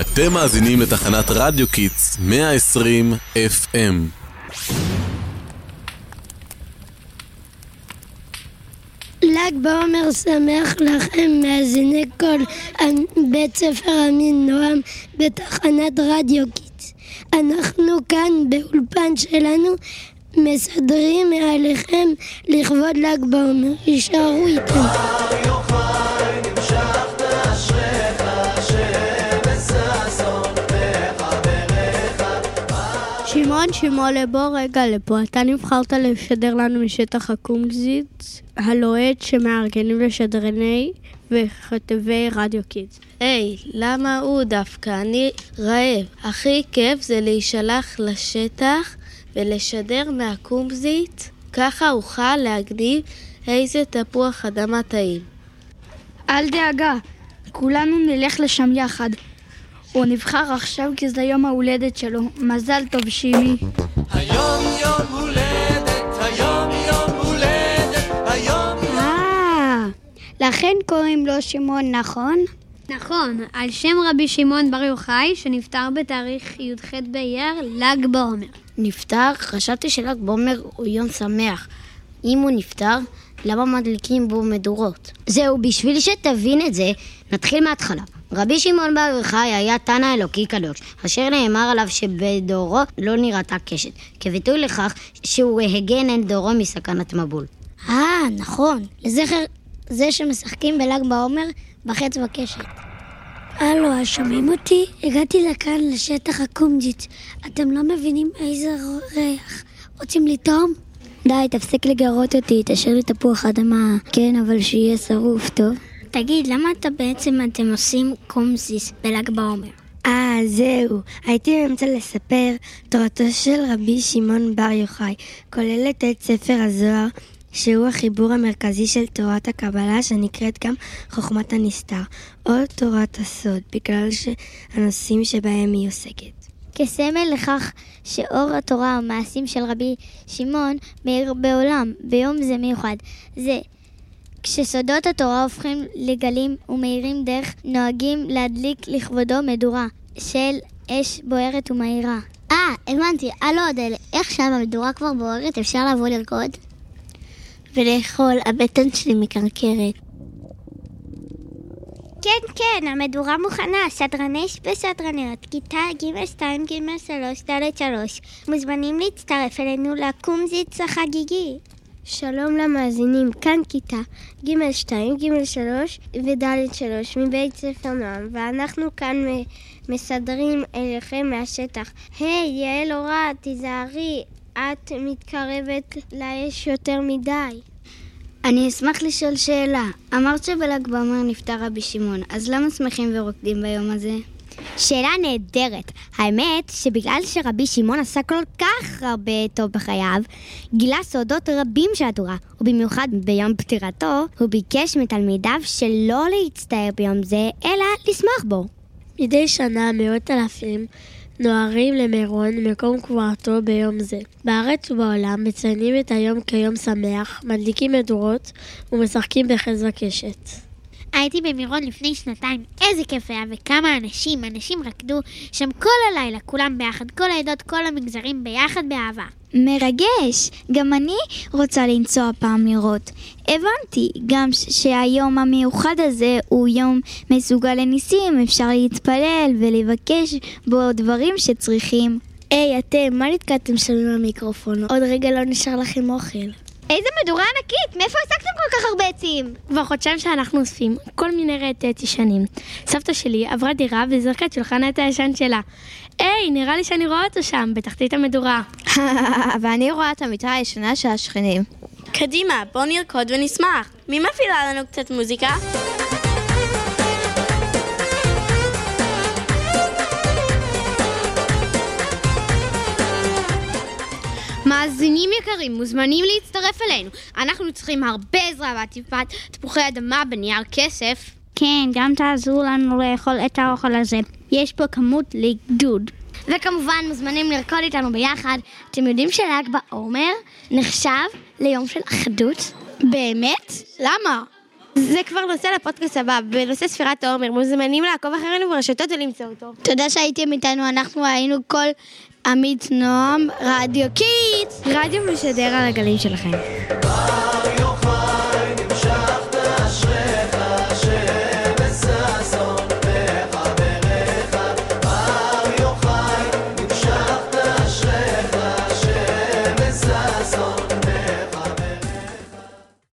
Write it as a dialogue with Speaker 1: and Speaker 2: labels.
Speaker 1: אתם מאזינים לתחנת רדיו קידס 120 FM.
Speaker 2: ל"ג בעומר שמח לכם, מאזיני כל בית ספר אמין נועם בתחנת רדיו קידס. אנחנו כאן באולפן שלנו משדרים אליכם לכבוד ל"ג בעומר. יישארו איתנו.
Speaker 3: שמעון שמעולה, בוא רגע לפה. אתה נבחרת לשדר לנו משטח הקומזיץ, הלוהט שמארגנים לשדרני וכתבי רדיו קידס.
Speaker 4: היי, למה הוא דווקא? אני רעב. הכי כיף זה להישלח לשטח ולשדר מהקומזית, ככה אוכל להגניב איזה תפוח אדמה טעים.
Speaker 5: אל דאגה, כולנו נלך לשם יחד. הוא נבחר עכשיו כי זה יום ההולדת שלו. מזל טוב, שימי.
Speaker 6: היום יום הולדת, היום יום הולדת, היום...
Speaker 5: אה, לכן קוראים לו שמעון, נכון?
Speaker 3: נכון, על שם רבי שמעון בר יוחאי, שנפטר בתאריך י"ח באייר, ל"ג בעומר.
Speaker 7: נפטר? חשבתי של"ג בעומר הוא יום שמח. אם הוא נפטר, למה מדליקים בו מדורות?
Speaker 8: זהו, בשביל שתבין את זה, נתחיל מההתחלה. רבי שמעון בר יוחאי היה תנא אלוקי קדוש, אשר נאמר עליו שבדורו לא נראתה קשת, כביטוי לכך שהוא הגן על דורו מסכנת מבול.
Speaker 2: אה, נכון, לזכר זה שמשחקים בל"ג בעומר בחץ וקשת. הלו, שומעים אותי? הגעתי לכאן לשטח הקומזיץ. אתם לא מבינים איזה ריח. רוצים לטעום?
Speaker 9: די, תפסיק לגרות אותי, תשאיר לי תפוח אדמה. כן, אבל שיהיה שרוף, טוב?
Speaker 2: תגיד, למה אתה בעצם אתם עושים קומזיס בל"ג בעומר?
Speaker 9: אה, זהו. הייתי באמצע לספר תורתו של רבי שמעון בר יוחאי, כוללת את ספר הזוהר, שהוא החיבור המרכזי של תורת הקבלה, שנקראת גם חוכמת הנסתר, או תורת הסוד, בגלל הנושאים שבהם היא עוסקת.
Speaker 10: כסמל לכך שאור התורה המעשים של רבי שמעון מאיר בעולם ביום זה מיוחד. זה כשסודות התורה הופכים לגלים ומאירים דרך, נוהגים להדליק לכבודו מדורה של אש בוערת ומהירה.
Speaker 2: אה, הבנתי. הלו אדל, איך שם המדורה כבר בוערת, אפשר לבוא לרקוד? ולאכול, הבטן שלי מקרקרת.
Speaker 10: כן, כן, המדורה מוכנה, סדרני וסדרניות, כיתה ג' 2, ג' 3, ד' 3, מוזמנים להצטרף אלינו לקומזיץ החגיגי.
Speaker 11: שלום למאזינים, כאן כיתה ג'2, ג'3 וד'3 מבית ספר נועם, ואנחנו כאן מסדרים אליכם מהשטח. היי, hey, יעל אורה, תיזהרי, את מתקרבת לאש יותר מדי.
Speaker 9: אני אשמח לשאול שאלה. אמרת שבל"ג בעומר נפטר רבי שמעון, אז למה שמחים ורוקדים ביום הזה?
Speaker 10: שאלה נהדרת. האמת שבגלל שרבי שמעון עשה כל כך הרבה טוב בחייו, גילה סודות רבים של התורה, ובמיוחד ביום פטירתו, הוא ביקש מתלמידיו שלא להצטער ביום זה, אלא לשמוח בו.
Speaker 2: מדי שנה מאות אלפים נוהרים למירון, מקום קבועתו ביום זה. בארץ ובעולם מציינים את היום כיום שמח, מדליקים מדורות ומשחקים בחז וקשת.
Speaker 10: הייתי במירון לפני שנתיים, איזה כיף היה, וכמה אנשים, אנשים רקדו שם כל הלילה, כולם ביחד, כל העדות, כל המגזרים ביחד באהבה.
Speaker 5: מרגש! גם אני רוצה לנסוע פעם לראות. הבנתי גם שהיום המיוחד הזה הוא יום מסוגל לניסים, אפשר להתפלל ולבקש בו דברים שצריכים.
Speaker 2: היי, אתם, מה נתקעתם שם עם המיקרופון? עוד רגע לא נשאר לכם אוכל.
Speaker 10: איזה מדורה ענקית! מאיפה הסקתם כל כך הרבה עצים?
Speaker 3: כבר חודשיים שאנחנו אוספים כל מיני רהטי עץ ישנים. סבתא שלי עברה דירה וזרקה את שולחן העץ הישן שלה. היי, נראה לי שאני רואה אותו שם, בתחתית המדורה.
Speaker 4: ואני רואה את המיטה הישנה של השכנים. קדימה, בואו נרקוד ונשמח. מי מפעילה לנו קצת מוזיקה?
Speaker 3: מאזינים יקרים, מוזמנים להצטרף אלינו. אנחנו צריכים הרבה עזרה בעטיפת תפוחי אדמה בנייר כסף.
Speaker 10: כן, גם תעזרו לנו לאכול את האוכל הזה. יש פה כמות לגדוד.
Speaker 2: וכמובן מוזמנים לרקוד איתנו ביחד. אתם יודעים של"ג בעומר נחשב ליום של אחדות?
Speaker 3: באמת? למה?
Speaker 12: זה כבר נושא לפודקאסט הבא, בנושא ספירת העומר. מוזמנים לעקוב אחרינו ברשתות ולמצוא אותו.
Speaker 13: תודה שהייתם איתנו, אנחנו היינו כל עמית נועם, רדיו קיטס.
Speaker 12: רדיו משדר על הגלים שלכם.